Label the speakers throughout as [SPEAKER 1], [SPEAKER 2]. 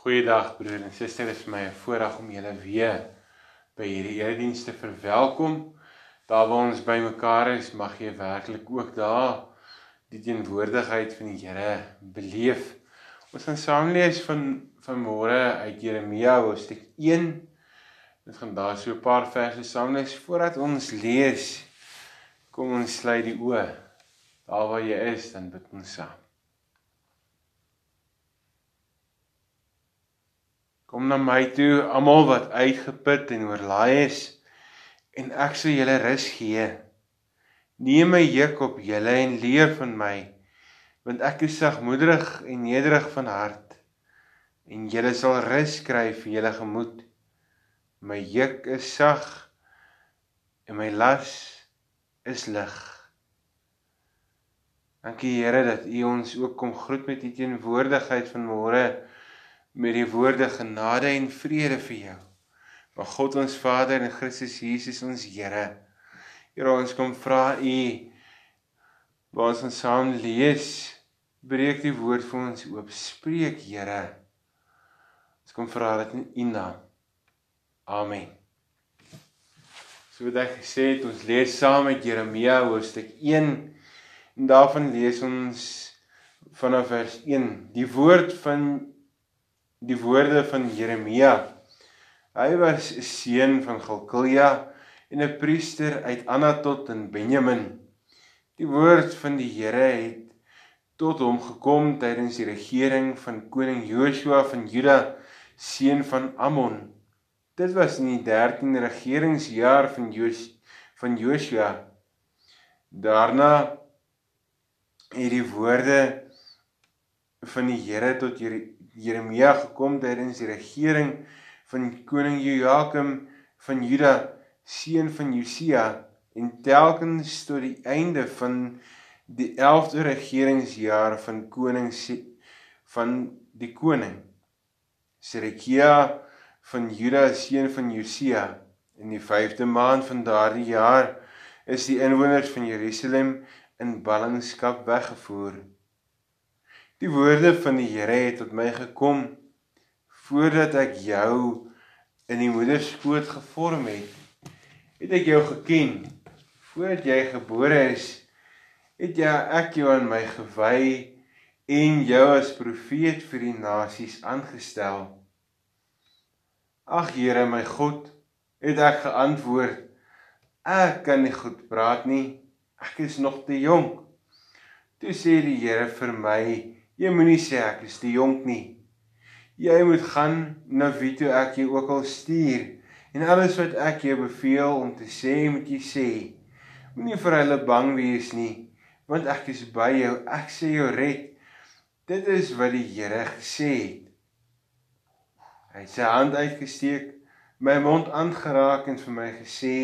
[SPEAKER 1] Goeiedag broer en suster, dit is vir my 'n voorreg om julle weer by hierdie erediens te verwelkom. Daar waar ons bymekaar is, mag jy werklik ook daar die teenwoordigheid van die Here beleef. Ons gaan saam lees van van môre uit Jeremia hoofstuk 1. Ons gaan daar so 'n paar verse saam lees voordat ons lees. Kom ons sluit die oë. Daar waar jy is, dan bid ons saam. Kom na my toe almal wat uitgeput en oorlaai is en ek sal julle rus gee. Neem my juk op julle en leer van my want ek is sagmoedig en nederig van hart en julle sal rus kry vir julle gemoed. My juk is sag en my las is lig. Dankie Here dat U ons ook kom groet met U teenwoordigheid vanmôre met die woorde genade en vrede vir jou. Van God ons Vader en Christus Jesus ons Here. Here ons kom vra U waar ons ons saam lees, breek die woord vir ons oop. Spreek Here. Ons kom vra dit in U naam. Amen. So wat ek gesê het, ons lees saam met Jeremia hoofstuk 1 en daarvan lees ons vanaf vers 1. Die woord van die woorde van Jeremia. Hy was 'n seun van Gilkilja en 'n priester uit Anatot in Benjamin. Die woord van die Here het tot hom gekom tydens die regering van koning Joshua van Juda, seun van Amon. Dit was in die 13de regeringsjaar van Jos van Joshua. Daarna het die woorde van die Here tot Jeremia gekom tydens die regering van koning Joachim van Juda, seun van Josia, en telkens tot die einde van die 11de regeringsjaar van koning van die koning Sedekia van Juda, seun van Josia, in die 5de maand van daardie jaar is die inwoners van Jerusalem in ballingskap weggevoer. Die woorde van die Here het tot my gekom voordat ek jou in die moeder skoot gevorm het. Het ek jou geken voordat jy gebore is, het jy ek jou aan my gewy en jou as profeet vir die nasies aangestel. Ag Here my God, het ek geantwoord: Ek kan nie goed praat nie. Ek is nog te jonk. Toe sê die Here vir my: Jy moenie sê ek is te jonk nie. Jy moet gaan na wie toe ek jou ook al stuur en alles wat ek jou beveel om te sê, moet jy sê. Moenie vir hulle bang wees nie, want ek is by jou. Ek sê jou red. Dit is wat die Here gesê het. Hy het sy hand uitgesteek, my mond aangeraak en vir my gesê: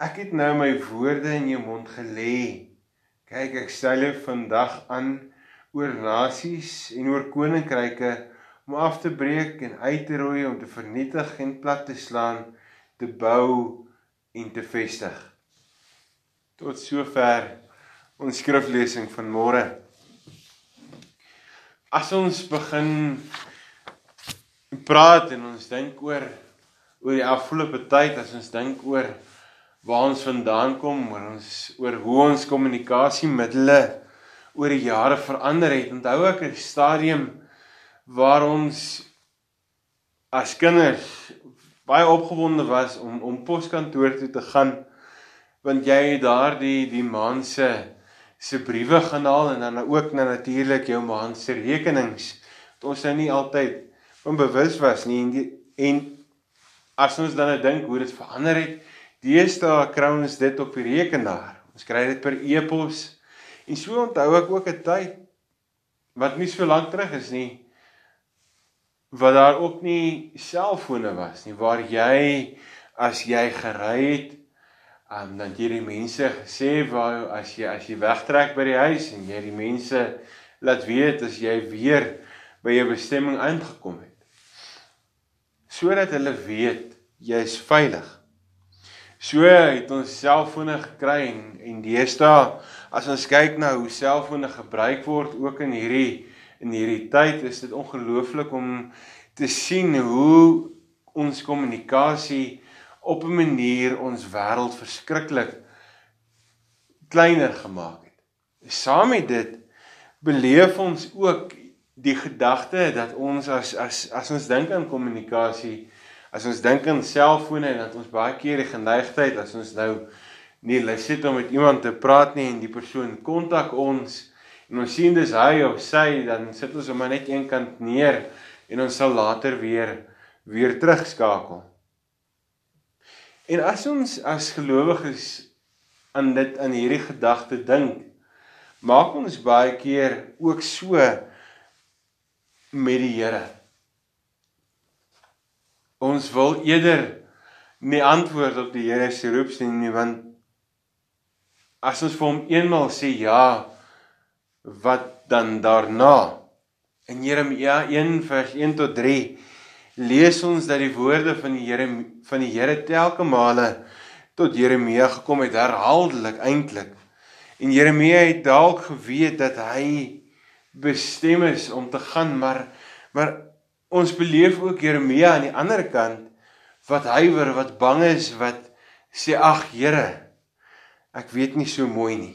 [SPEAKER 1] Ek het nou my woorde in jou mond gelê. Kyk, ek stel jou vandag aan oor nasies en oor koninkryke om af te breek en uit te roei om te vernietig en plat te slaan, te bou en te vestig. Tot sover ons skriflesing van môre. As ons begin praat en ons dink oor oor die afgelope tyd, as ons dink oor waar ons vandaan kom, oor ons oor hoe ons kommunikasiemiddels oor die jare verander het. Onthou ek 'n stadium waar ons as kinders baie opgewonde was om om poskantoor toe te gaan want jy het daardie die maand se se briewe gaan haal en dan ook na natuurlik jou maand se rekenings wat ons nou nie altyd onbewus was nie. En die, en as ons dan nou dink hoe dit verander het deesdae kry ons dit op die rekenaar. Ons kry dit per e-pos En so onthou ek ook 'n tyd wat nie so lank terug is nie wat daar ook nie selfone was nie waar jy as jy gery het um, dan jy die mense gesê waar as jy as jy wegtrek by die huis en jy die mense laat weet as jy weer by jou bestemming aangekom het. Sodat hulle weet jy's veilig. So het ons selfone gekry en en deesdae as ons kyk na hoe selfone gebruik word ook in hierdie in hierdie tyd is dit ongelooflik om te sien hoe ons kommunikasie op 'n manier ons wêreld verskriklik kleiner gemaak het. Saam met dit beleef ons ook die gedagte dat ons as as as ons dink aan kommunikasie, as ons dink aan selfone en dat ons baie keer die geneigtheid as ons nou nie lus het om met iemand te praat nie en die persoon kontak ons en ons sien dis hy of sy dan sit ons hom net een kant neer en ons sal later weer weer terugskakel. En as ons as gelowiges aan dit aan hierdie gedagte dink, maak ons baie keer ook so met die Here. Ons wil eerder nie antwoord op die Here se roepstem nie want as ons vir hom eenmal sê ja, wat dan daarna? In Jeremia 1 vers 1 tot 3 lees ons dat die woorde van die Here van die Here telke male tot Jeremia gekom het herhaaldelik eintlik. En Jeremia het dalk geweet dat hy bestem is om te gaan, maar maar ons beleef ook Jeremia aan die ander kant wat huiwer, wat bang is, wat sê ag Here, ek weet nie so mooi nie.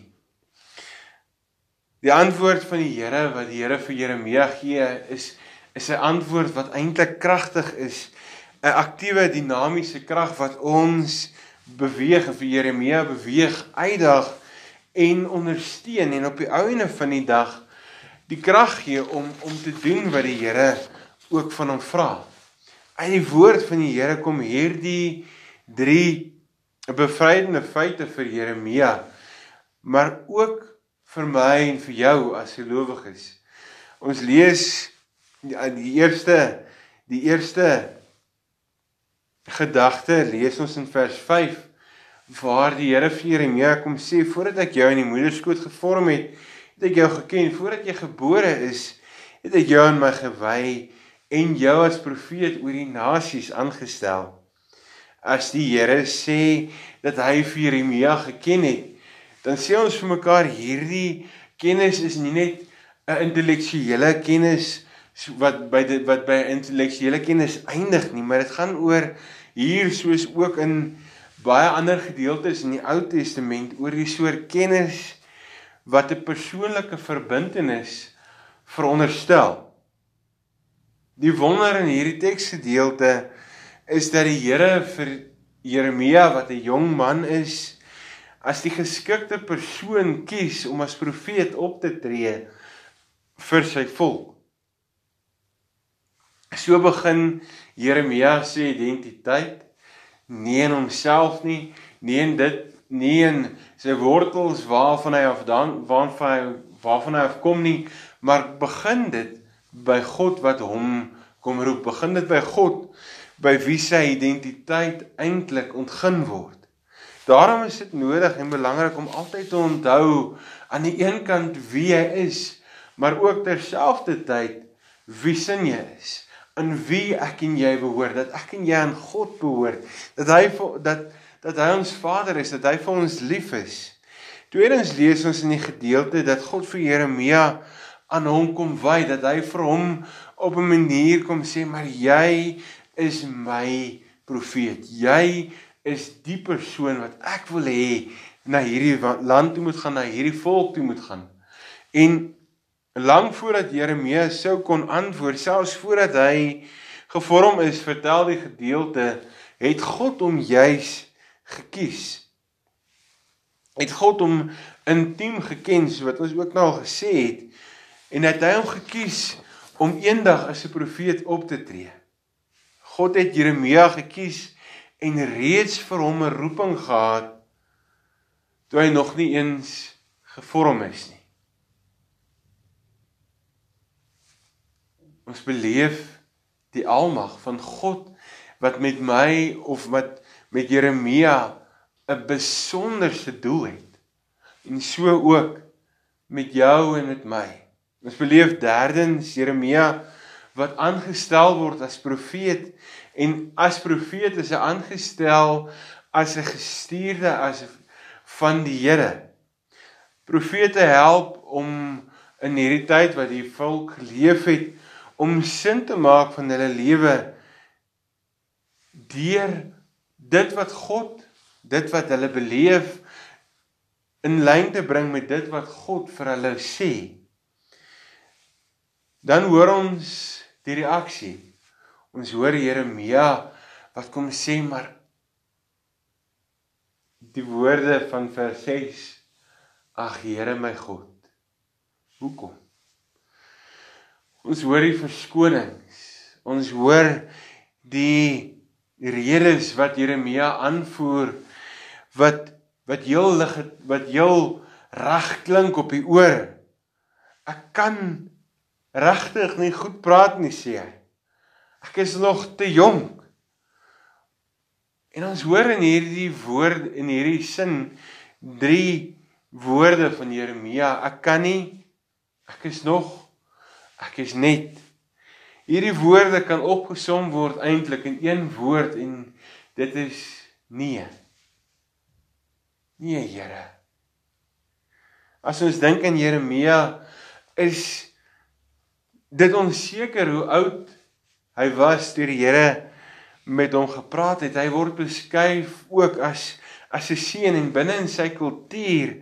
[SPEAKER 1] Die antwoord van die Here wat die Here vir Jeremia gee is is 'n antwoord wat eintlik kragtig is, 'n aktiewe dinamiese krag wat ons beweeg en vir Jeremia beweeg, uitdag en ondersteun en op die ou ene van die dag die krag gee om om te doen wat die Here ook van hom vra. Uit die woord van die Here kom hierdie drie bevrydende feite vir Jeremia, maar ook vir my en vir jou as gelowiges. Ons lees die, die eerste die eerste gedagte lees ons in vers 5 waar die Here vir Jeremia kom sê voordat ek jou in die moederskoot gevorm het, het ek jou geken voordat jy gebore is, het ek jou aan my gewy en jou as profeet oor die nasies aangestel. As die Here sê dat hy vir Jeremia geken het, dan sê ons vir mekaar hierdie kennis is nie net 'n intellektuele kennis wat by dit wat by intellektuele kennis eindig nie, maar dit gaan oor hier soos ook in baie ander gedeeltes in die Ou Testament oor die soort kennis wat 'n persoonlike verbintenis veronderstel. Die wonder in hierdie teksgedeelte is dat die Here vir Jeremia wat 'n jong man is, as die geskikte persoon kies om as profeet op te tree vir sy volk. So begin Jeremia se identiteit nie in homself nie, nie in dit nie in sy wortels waarvan hy af dan waarvan hy waarvan hy afkom nie, maar begin dit by God wat hom kom roep. Begin dit by God by wie sy identiteit eintlik ontgin word. Daarom is dit nodig en belangrik om altyd te onthou aan die een kant wie jy is, maar ook terselfdertyd wie sin jy is, in wie ek en jy behoort, dat ek en jy aan God behoort, dat hy dat dat hy ons Vader is, dat hy vir ons lief is. Tweedens lees ons in die gedeelte dat God vir Jeremia aan hom kom wy, dat hy vir hom op 'n manier kom sê, maar jy is my profeet. Jy is die persoon wat ek wil hê na hierdie land toe moet gaan, na hierdie volk toe moet gaan. En lank voordat Jeremia sou kon antwoord, selfs voordat hy gevorm is, vertel die gedeelte, het God hom juis gekies. Het God hom intiem geken, so wat ons ook nou al gesê het, en het hy hom gekies om eendag as 'n profeet op te tree. God het Jeremia gekies en reeds vir hom 'n roeping gehad toe hy nog nie eens gevorm is nie. Ons beleef die almag van God wat met my of wat met Jeremia 'n besonderse doel het. En so ook met jou en met my. Ons beleef derdens Jeremia wat aangestel word as profeet En as profeet is hy aangestel as 'n gestuurde as van die Here. Profete help om in hierdie tyd wat die volk geleef het om sin te maak van hulle lewe deur dit wat God, dit wat hulle beleef in lyn te bring met dit wat God vir hulle sê. Dan hoor ons die reaksie. Ons hoor Jeremia wat kom sê maar die woorde van vers 6 Ag Here my God. Hoekom? Ons hoor die verskonings. Ons hoor die redes wat Jeremia aanvoer wat wat heel lig wat heel reg klink op die oor. Ek kan regtig nie goed praat nie sê hy. Ek is nog te jonk. En ons hoor in hierdie woord in hierdie sin drie woorde van Jeremia. Ek kan nie ek is nog ek is net. Hierdie woorde kan opgesom word eintlik in een woord en dit is nee. Nee, Here. As ons dink aan Jeremia is dit onseker hoe oud hy was toe die Here met hom gepraat het. Hy word beskryf ook as as 'n seun en binne in sy kultuur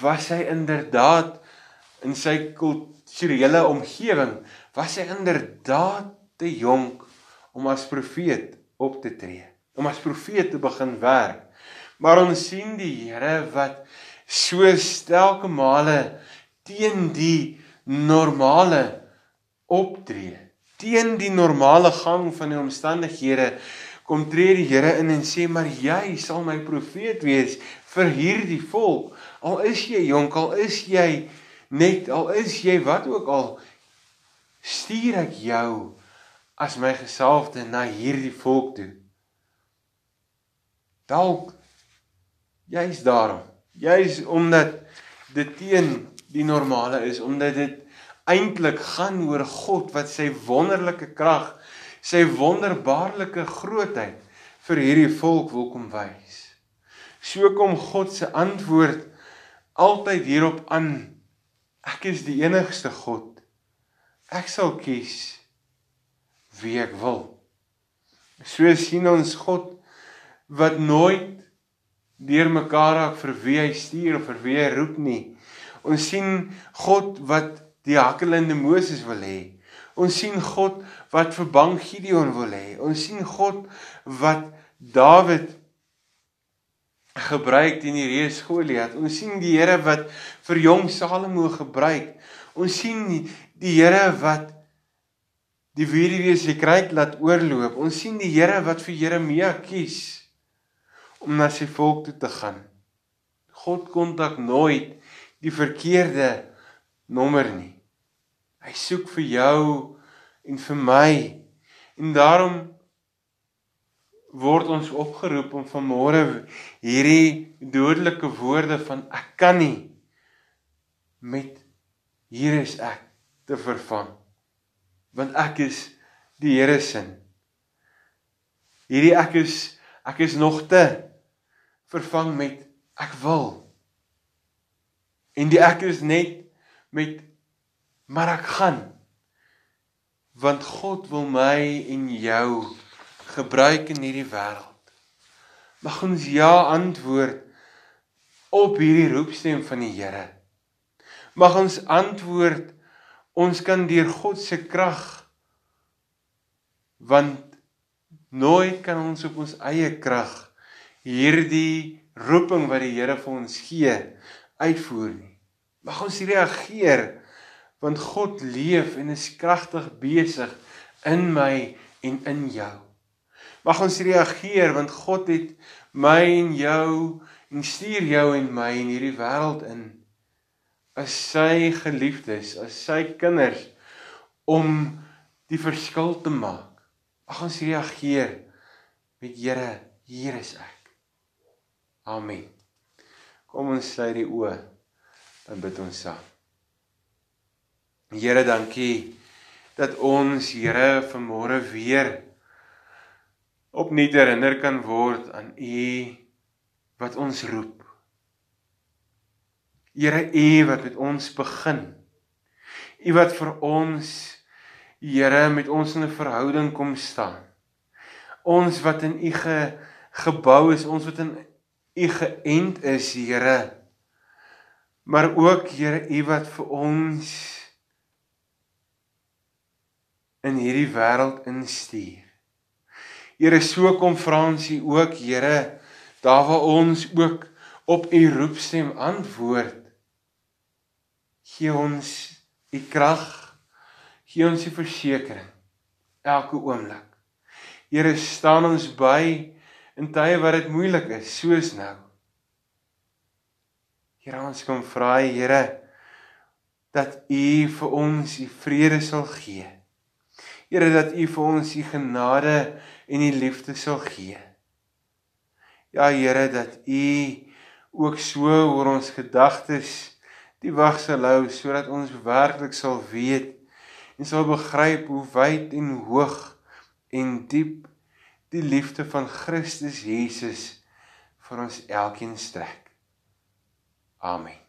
[SPEAKER 1] was hy inderdaad in sy kulturele omgewing was hy inderdaad te jonk om as profeet op te tree, om as profeet te begin werk. Maar ons sien die Here wat so stelke male teen die normale optree, teen die normale gang van die omstandighede kom tree die Here in en sê maar jy sal my profeet wees vir hierdie volk. Al is jy jonk, al is jy net, al is jy wat ook al, stuur ek jou as my gesalfde na hierdie volk toe. Dalk Juist daarom. Juist omdat dit teen die normale is, omdat dit eintlik gaan oor God wat sy wonderlike krag, sy wonderbaarlike grootheid vir hierdie volk wil kom wys. So kom God se antwoord altyd hierop aan. Ek is die enigste God. Ek sal kies wie ek wil. So sien ons God wat nooit deur mekaar raak vir wie hy stuur of vir wie hy roep nie. Ons sien God wat die hakkelende Moses wil hê. Ons sien God wat vir bang Gideon wil hê. Ons sien God wat Dawid gebruik teen die reus Goliat. Ons sien die Here wat vir jong Salomo gebruik. Ons sien die Here wat die weduwee se kruik laat oorloop. Ons sien die Here wat vir Jeremia kies om na sy volk toe te gaan. God kontak nooit die verkeerde nommer nie. Hy soek vir jou en vir my. En daarom word ons opgeroep om vanmôre hierdie dodelike woorde van ek kan nie met hier is ek te vervang. Want ek is die Here se. Hierdie ek is ek is nog te vervang met ek wil. En die ek is net met maar ek gaan. Want God wil my en jou gebruik in hierdie wêreld. Mag ons ja antwoord op hierdie roepstem van die Here. Mag ons antwoord ons kan deur God se krag want nooit kan ons op ons eie krag hierdie roeping wat die Here vir ons gee uitvoer nie. Mag ons reageer want God leef en is kragtig besig in my en in jou. Mag ons reageer want God het my en jou en stuur jou en my in hierdie wêreld in as sy geliefdes, as sy kinders om die verskil te maak. Mag ons reageer met Here, hier is ek. Amen. Kom ons sluit die oë. Dan bid ons saam. Here, dankie dat ons Here vanmôre weer opnuut herinner kan word aan U wat ons roep. Here, U wat met ons begin. U wat vir ons Here met ons in 'n verhouding kom staan. Ons wat in U ge, gebou is, ons wat in U geënt is, Here. Maar ook Here, U wat vir ons in hierdie wêreld instuur. Here, so kom Fransie ook, Here, daar waar ons ook op U roepstem antwoord. Gee ons U krag Gee ons die versekering elke oomblik. Here staan ons by in tye wat dit moeilik is, soos nou. Here ons kom vra, Here, dat U vir ons die vrede sal gee. Here dat U vir ons die genade en die liefde sal gee. Ja Here dat U ook so oor ons gedagtes die wag sal hou sodat ons werklik sal weet en sal begryp hoe wyd en hoog en diep die liefde van Christus Jesus vir ons elkeen strek. Amen.